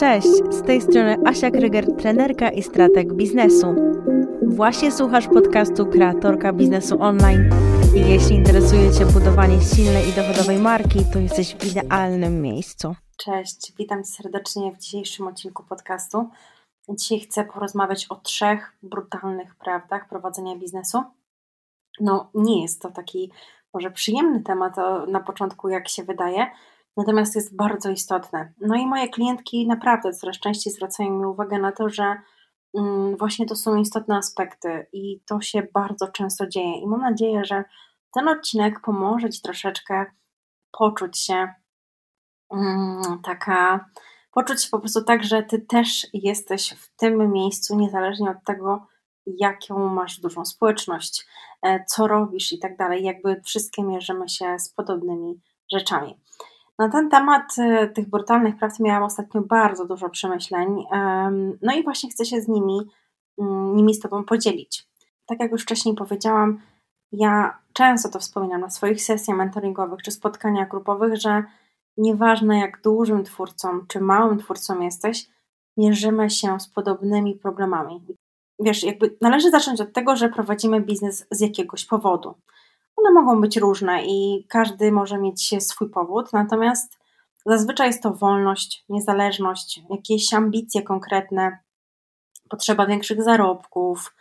Cześć, z tej strony Asia Kryger, trenerka i strateg biznesu. Właśnie słuchasz podcastu Kreatorka Biznesu Online i jeśli interesuje Cię budowanie silnej i dochodowej marki, to jesteś w idealnym miejscu. Cześć, witam serdecznie w dzisiejszym odcinku podcastu. Dzisiaj chcę porozmawiać o trzech brutalnych prawdach prowadzenia biznesu. No, nie jest to taki może przyjemny temat na początku, jak się wydaje, natomiast jest bardzo istotne. No i moje klientki naprawdę coraz częściej zwracają mi uwagę na to, że mm, właśnie to są istotne aspekty i to się bardzo często dzieje. I mam nadzieję, że ten odcinek pomoże Ci troszeczkę poczuć się mm, taka, poczuć się po prostu tak, że Ty też jesteś w tym miejscu, niezależnie od tego, jaką masz dużą społeczność, e, co robisz i tak dalej. Jakby wszystkie mierzymy się z podobnymi rzeczami. Na ten temat e, tych brutalnych praw miałam ostatnio bardzo dużo przemyśleń, no i właśnie chcę się z nimi, mm, nimi z Tobą podzielić. Tak jak już wcześniej powiedziałam, ja często to wspominam na swoich sesjach mentoringowych czy spotkaniach grupowych, że nieważne jak dużym twórcą czy małym twórcą jesteś, mierzymy się z podobnymi problemami. Wiesz, jakby należy zacząć od tego, że prowadzimy biznes z jakiegoś powodu. One mogą być różne i każdy może mieć swój powód, natomiast zazwyczaj jest to wolność, niezależność, jakieś ambicje konkretne, potrzeba większych zarobków,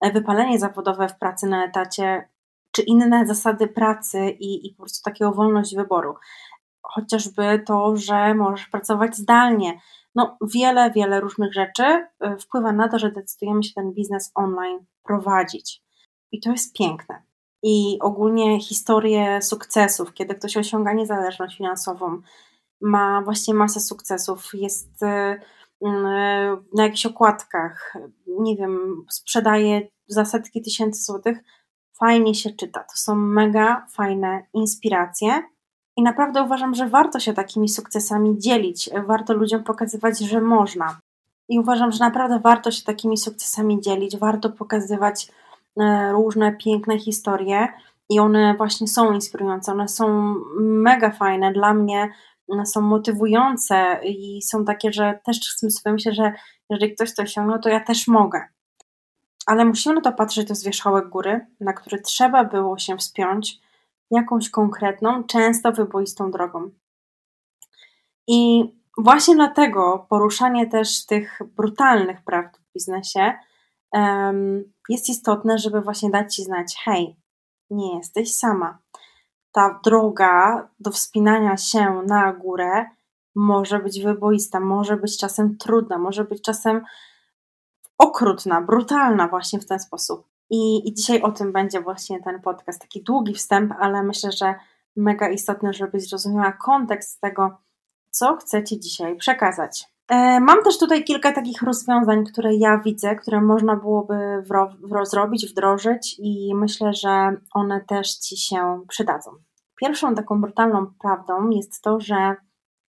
e, wypalenie zawodowe w pracy na etacie, czy inne zasady pracy i, i po prostu takiego wolność wyboru. Chociażby to, że możesz pracować zdalnie. No, wiele, wiele różnych rzeczy e, wpływa na to, że decydujemy się ten biznes online prowadzić. I to jest piękne i ogólnie historię sukcesów, kiedy ktoś osiąga niezależność finansową, ma właśnie masę sukcesów, jest y, y, na jakichś okładkach, nie wiem, sprzedaje za setki tysięcy złotych, fajnie się czyta. To są mega fajne inspiracje. I naprawdę uważam, że warto się takimi sukcesami dzielić, warto ludziom pokazywać, że można. I uważam, że naprawdę warto się takimi sukcesami dzielić, warto pokazywać różne piękne historie i one właśnie są inspirujące, one są mega fajne dla mnie, one są motywujące i są takie, że też sobie myślę, że jeżeli ktoś to osiągnął, to ja też mogę. Ale musimy na to patrzeć, to z wierzchołek góry, na który trzeba było się wspiąć jakąś konkretną, często wyboistą drogą. I właśnie dlatego poruszanie też tych brutalnych prawd w biznesie jest istotne, żeby właśnie dać Ci znać, hej, nie jesteś sama. Ta droga do wspinania się na górę może być wyboista, może być czasem trudna, może być czasem okrutna, brutalna właśnie w ten sposób. I, I dzisiaj o tym będzie właśnie ten podcast. Taki długi wstęp, ale myślę, że mega istotne, żebyś zrozumiała kontekst tego, co chcę Ci dzisiaj przekazać. E, mam też tutaj kilka takich rozwiązań, które ja widzę, które można byłoby zrobić, wdrożyć i myślę, że one też Ci się przydadzą. Pierwszą taką brutalną prawdą jest to, że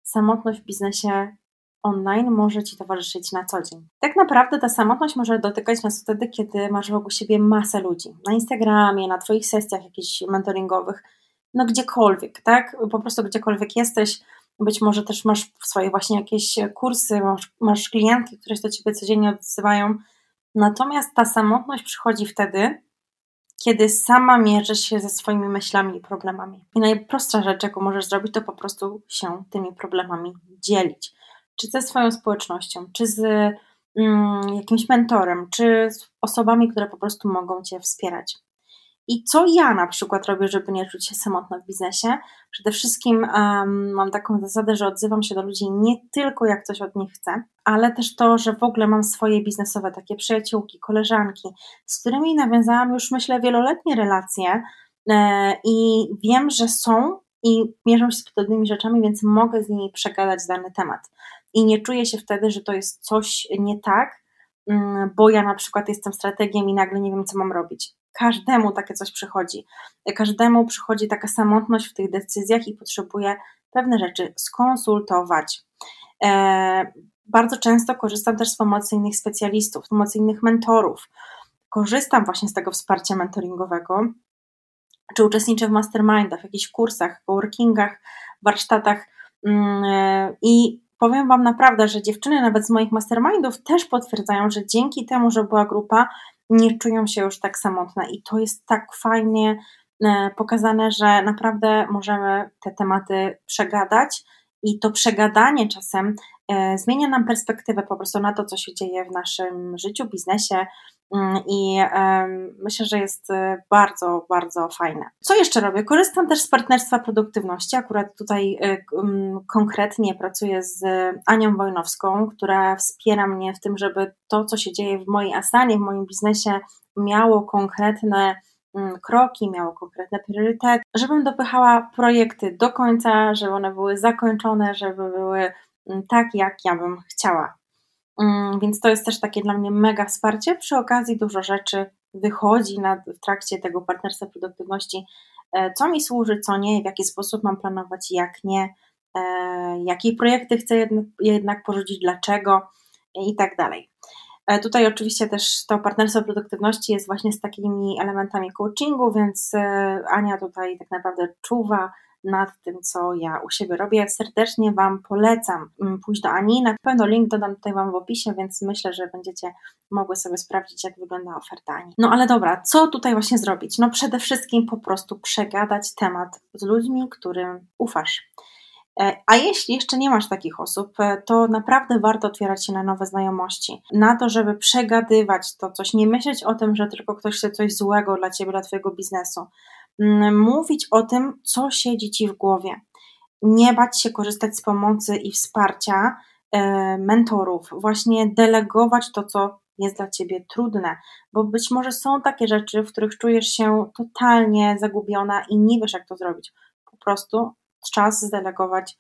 samotność w biznesie online może Ci towarzyszyć na co dzień. Tak naprawdę ta samotność może dotykać nas wtedy, kiedy masz wokół siebie masę ludzi. Na Instagramie, na Twoich sesjach jakichś mentoringowych, no gdziekolwiek, tak? Po prostu gdziekolwiek jesteś, być może też masz swoje właśnie jakieś kursy, masz, masz klientki, które się do ciebie codziennie odzywają. Natomiast ta samotność przychodzi wtedy, kiedy sama mierzysz się ze swoimi myślami i problemami. I najprostsza rzecz, jaką możesz zrobić, to po prostu się tymi problemami dzielić. Czy ze swoją społecznością, czy z mm, jakimś mentorem, czy z osobami, które po prostu mogą cię wspierać. I co ja na przykład robię, żeby nie czuć się samotna w biznesie? Przede wszystkim um, mam taką zasadę, że odzywam się do ludzi nie tylko jak coś od nich chcę, ale też to, że w ogóle mam swoje biznesowe takie przyjaciółki, koleżanki, z którymi nawiązałam już myślę wieloletnie relacje e, i wiem, że są i mierzą się z podobnymi rzeczami, więc mogę z nimi przegadać dany temat. I nie czuję się wtedy, że to jest coś nie tak, mm, bo ja na przykład jestem strategiem i nagle nie wiem, co mam robić każdemu takie coś przychodzi. Każdemu przychodzi taka samotność w tych decyzjach i potrzebuje pewne rzeczy skonsultować. E, bardzo często korzystam też z pomocy innych specjalistów, pomocy innych mentorów. Korzystam właśnie z tego wsparcia mentoringowego, czy uczestniczę w mastermindach, w jakichś kursach, coworkingach, warsztatach mm, e, i powiem Wam naprawdę, że dziewczyny nawet z moich mastermindów też potwierdzają, że dzięki temu, że była grupa, nie czują się już tak samotne. I to jest tak fajnie e, pokazane, że naprawdę możemy te tematy przegadać i to przegadanie czasem e, zmienia nam perspektywę po prostu na to, co się dzieje w naszym życiu, biznesie, Mm, I myślę, że jest e, bardzo, bardzo fajne. Co jeszcze robię? Korzystam też z partnerstwa produktywności. Akurat tutaj e, konkretnie pracuję z Anią Wojnowską, która wspiera mnie w tym, żeby to, co się dzieje w mojej asanie, w moim biznesie, miało konkretne kroki, miało konkretne priorytety, żebym dopychała projekty do końca, żeby one były zakończone, żeby były mm, tak, jak ja bym chciała. Mm, więc to jest też takie dla mnie mega wsparcie. Przy okazji dużo rzeczy wychodzi na, w trakcie tego partnerstwa produktywności, e, co mi służy, co nie, w jaki sposób mam planować, jak nie, e, jakie projekty chcę jednak, jednak porzucić, dlaczego i tak dalej. E, tutaj oczywiście też to partnerstwo produktywności jest właśnie z takimi elementami coachingu, więc Ania tutaj tak naprawdę czuwa nad tym, co ja u siebie robię. Serdecznie Wam polecam mm, pójść do Ani. Na pewno link dodam tutaj Wam w opisie, więc myślę, że będziecie mogły sobie sprawdzić, jak wygląda oferta Ani. No ale dobra, co tutaj właśnie zrobić? No przede wszystkim po prostu przegadać temat z ludźmi, którym ufasz. E, a jeśli jeszcze nie masz takich osób, e, to naprawdę warto otwierać się na nowe znajomości. Na to, żeby przegadywać to coś, nie myśleć o tym, że tylko ktoś chce coś złego dla ciebie, dla twojego biznesu, Mm, mówić o tym, co siedzi ci w głowie. Nie bać się korzystać z pomocy i wsparcia e, mentorów, właśnie delegować to, co jest dla ciebie trudne, bo być może są takie rzeczy, w których czujesz się totalnie zagubiona i nie wiesz, jak to zrobić. Po prostu czas zdelegować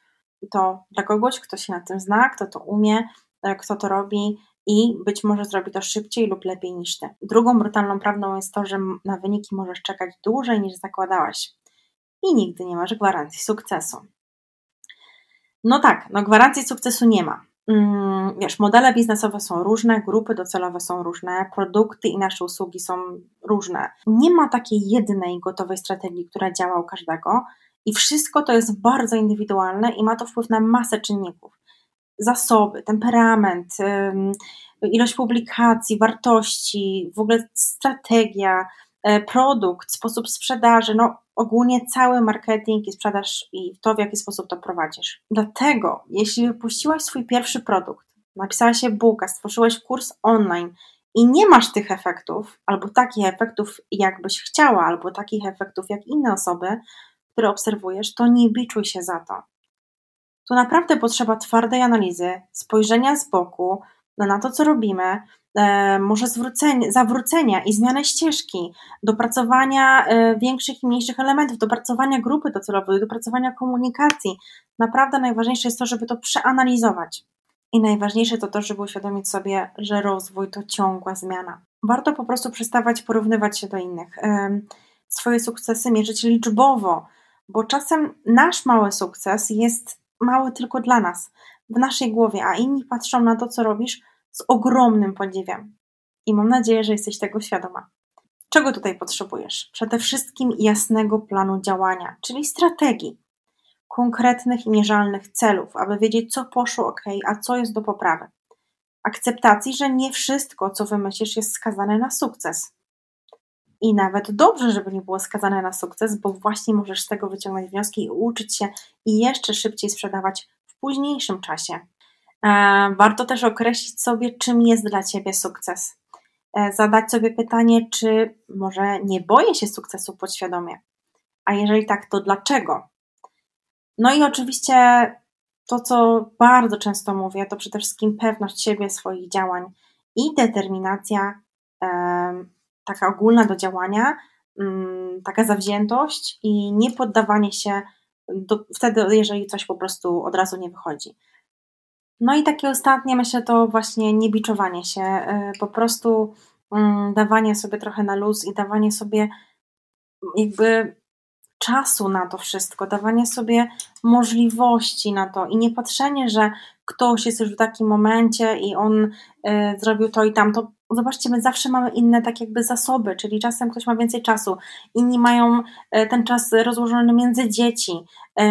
to dla kogoś, kto się na tym zna, kto to umie, e, kto to robi i być może zrobi to szybciej lub lepiej niż ty. Drugą brutalną prawdą jest to, że na wyniki możesz czekać dłużej niż zakładałaś i nigdy nie masz gwarancji sukcesu. No tak, no gwarancji sukcesu nie ma. Mm, wiesz, modele biznesowe są różne, grupy docelowe są różne, produkty i nasze usługi są różne. Nie ma takiej jednej gotowej strategii, która działa u każdego i wszystko to jest bardzo indywidualne i ma to wpływ na masę czynników zasoby, temperament, ilość publikacji, wartości, w ogóle strategia, e, produkt, sposób sprzedaży, no ogólnie cały marketing i sprzedaż i to, w jaki sposób to prowadzisz. Dlatego, jeśli wypuściłaś swój pierwszy produkt, napisałaś e-booka, stworzyłaś kurs online i nie masz tych efektów, albo takich efektów, jakbyś chciała, albo takich efektów, jak inne osoby, które obserwujesz, to nie biczuj się za to. Tu naprawdę potrzeba twardej analizy, spojrzenia z boku na to, co robimy, e, może zawrócenia i zmiany ścieżki, dopracowania e, większych i mniejszych elementów, dopracowania grupy docelowej, dopracowania komunikacji. Naprawdę najważniejsze jest to, żeby to przeanalizować. I najważniejsze to to, żeby uświadomić sobie, że rozwój to ciągła zmiana. Warto po prostu przestawać porównywać się do innych. Swoje sukcesy mierzyć liczbowo, bo czasem nasz mały sukces jest mały tylko dla nas, w naszej głowie, a inni patrzą na to, co robisz z ogromnym podziwem. I mam nadzieję, że jesteś tego świadoma. Czego tutaj potrzebujesz? Przede wszystkim jasnego planu działania, czyli strategii, konkretnych i mierzalnych celów, aby wiedzieć, co poszło ok, a co jest do poprawy. Akceptacji, że nie wszystko, co wymyślisz, jest skazane na sukces. I nawet dobrze, żeby nie było skazane na sukces, bo właśnie możesz z tego wyciągnąć wnioski i uczyć się i jeszcze szybciej sprzedawać w późniejszym czasie. E, warto też określić sobie, czym jest dla Ciebie sukces. E, zadać sobie pytanie, czy może nie boję się sukcesu podświadomie, a jeżeli tak, to dlaczego? No i oczywiście to, co bardzo często mówię, to przede wszystkim pewność siebie, swoich działań i determinacja taka ogólna do działania, mm, taka zawziętość i nie poddawanie się do, wtedy, jeżeli coś po prostu od razu nie wychodzi. No i takie ostatnie, myślę, to właśnie niebiczowanie się, y, po prostu mm, dawanie sobie trochę na luz i dawanie sobie jakby czasu na to wszystko, dawanie sobie możliwości na to i nie patrzenie, że ktoś jest już w takim momencie i on y, zrobił to i tamto. Zobaczcie, my zawsze mamy inne tak jakby zasoby, czyli czasem ktoś ma więcej czasu, inni mają y, ten czas rozłożony między dzieci. Y,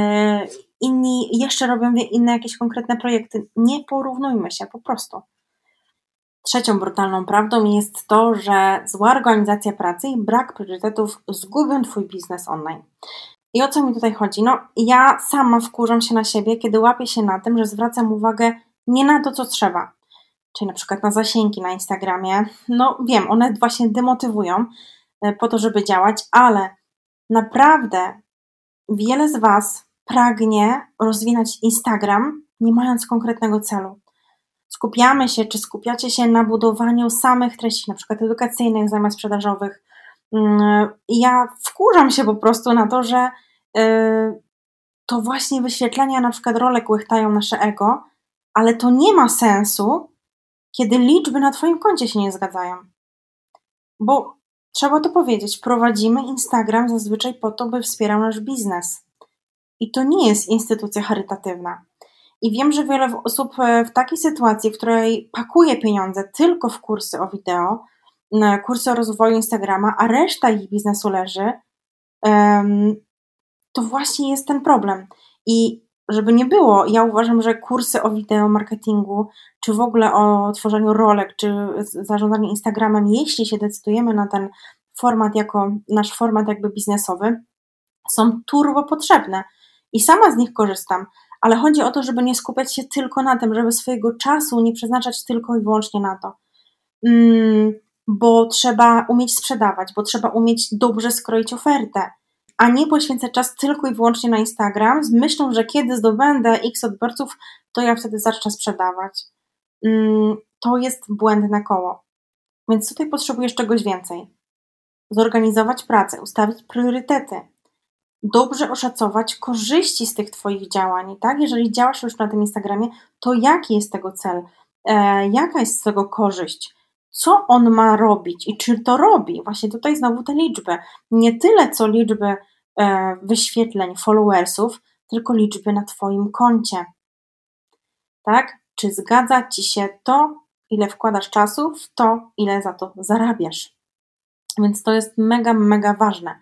inni jeszcze robią inne jakieś konkretne projekty. Nie porównujmy się po prostu. Trzecią brutalną prawdą jest to, że zła organizacja pracy i brak priorytetów zgubią Twój biznes online. I o co mi tutaj chodzi? No, ja sama wkurzam się na siebie, kiedy łapię się na tym, że zwracam uwagę nie na to, co trzeba. Czyli na przykład na zasięgi na Instagramie. No, wiem, one właśnie demotywują e, po to, żeby działać, ale naprawdę wiele z Was pragnie rozwinąć Instagram, nie mając konkretnego celu skupiamy się, czy skupiacie się na budowaniu samych treści, na przykład edukacyjnych zamiast sprzedażowych. Mm, ja wkurzam się po prostu na to, że y, to właśnie wyświetlenia na przykład rolek łechtają nasze ego, ale to nie ma sensu, kiedy liczby na Twoim koncie się nie zgadzają. Bo trzeba to powiedzieć, prowadzimy Instagram zazwyczaj po to, by wspierał nasz biznes. I to nie jest instytucja charytatywna. I wiem, że wiele osób e, w takiej sytuacji, w której pakuje pieniądze tylko w kursy o wideo, kursy o rozwoju Instagrama, a reszta ich biznesu leży, to właśnie jest ten problem. I żeby nie było, ja uważam, że kursy o wideo marketingu, czy w ogóle o tworzeniu rolek, czy zarządzaniu Instagramem, jeśli się decydujemy na ten format jako nasz format jakby biznesowy, są turbo potrzebne. I sama z nich korzystam ale chodzi o to, żeby nie skupiać się tylko na tym, żeby swojego czasu nie przeznaczać tylko i wyłącznie na to. Mm, bo trzeba umieć sprzedawać, bo trzeba umieć dobrze skroić ofertę, a nie poświęcać czas tylko i wyłącznie na Instagram z myślą, że kiedy zdobędę x odbiorców, to ja wtedy zacznę sprzedawać. Mm, to jest błędne koło. Więc tutaj potrzebujesz czegoś więcej. Zorganizować pracę, ustawić priorytety, dobrze oszacować korzyści z tych Twoich działań, tak? Jeżeli działasz już na tym Instagramie, to jaki jest tego cel? E, jaka jest z tego korzyść? Co on ma robić i czy to robi? Właśnie tutaj znowu te liczby. Nie tyle co liczby e, wyświetleń, followersów, tylko liczby na Twoim koncie. Tak? Czy zgadza Ci się to, ile wkładasz czasu, w to, ile za to zarabiasz? Więc to jest mega, mega ważne.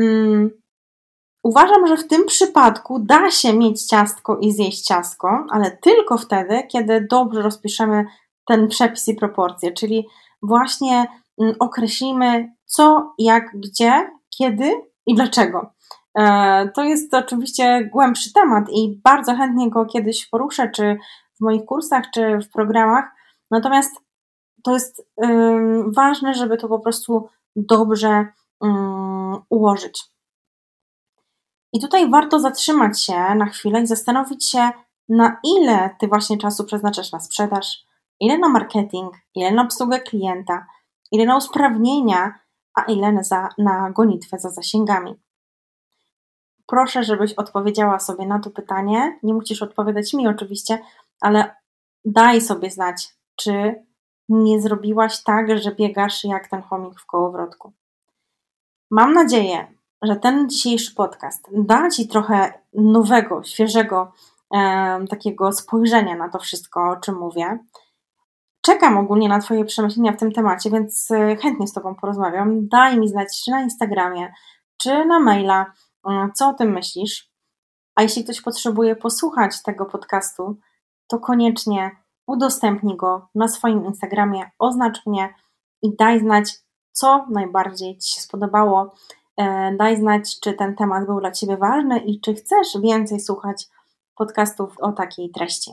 Mm, Uważam, że w tym przypadku da się mieć ciastko i zjeść ciastko, ale tylko wtedy, kiedy dobrze rozpiszemy ten przepis i proporcje, czyli właśnie mm, określimy co, jak, gdzie, kiedy i dlaczego. E, to jest oczywiście głębszy temat i bardzo chętnie go kiedyś poruszę, czy w moich kursach, czy w programach. Natomiast to jest ważne, żeby to po prostu dobrze ułożyć. I tutaj warto zatrzymać się na chwilę i zastanowić się, na ile ty właśnie czasu przeznaczasz na sprzedaż, ile na marketing, ile na obsługę klienta, ile na usprawnienia, a ile na, za, na gonitwę za zasięgami. Proszę, żebyś odpowiedziała sobie na to pytanie. Nie musisz odpowiadać mi oczywiście, ale daj sobie znać, czy nie zrobiłaś tak, że biegasz jak ten chomik w kołowrotku. Mam nadzieję, że ten dzisiejszy podcast da Ci trochę nowego, świeżego e, takiego spojrzenia na to wszystko, o czym mówię. Czekam ogólnie na Twoje przemyślenia w tym temacie, więc e, chętnie z Tobą porozmawiam. Daj mi znać, czy na Instagramie, czy na maila, e, co o tym myślisz. A jeśli ktoś potrzebuje posłuchać tego podcastu, to koniecznie udostępnij go na swoim Instagramie, oznacz mnie i daj znać, co najbardziej Ci się spodobało E, daj znać, czy ten temat był dla Ciebie ważny i czy chcesz więcej słuchać podcastów o takiej treści.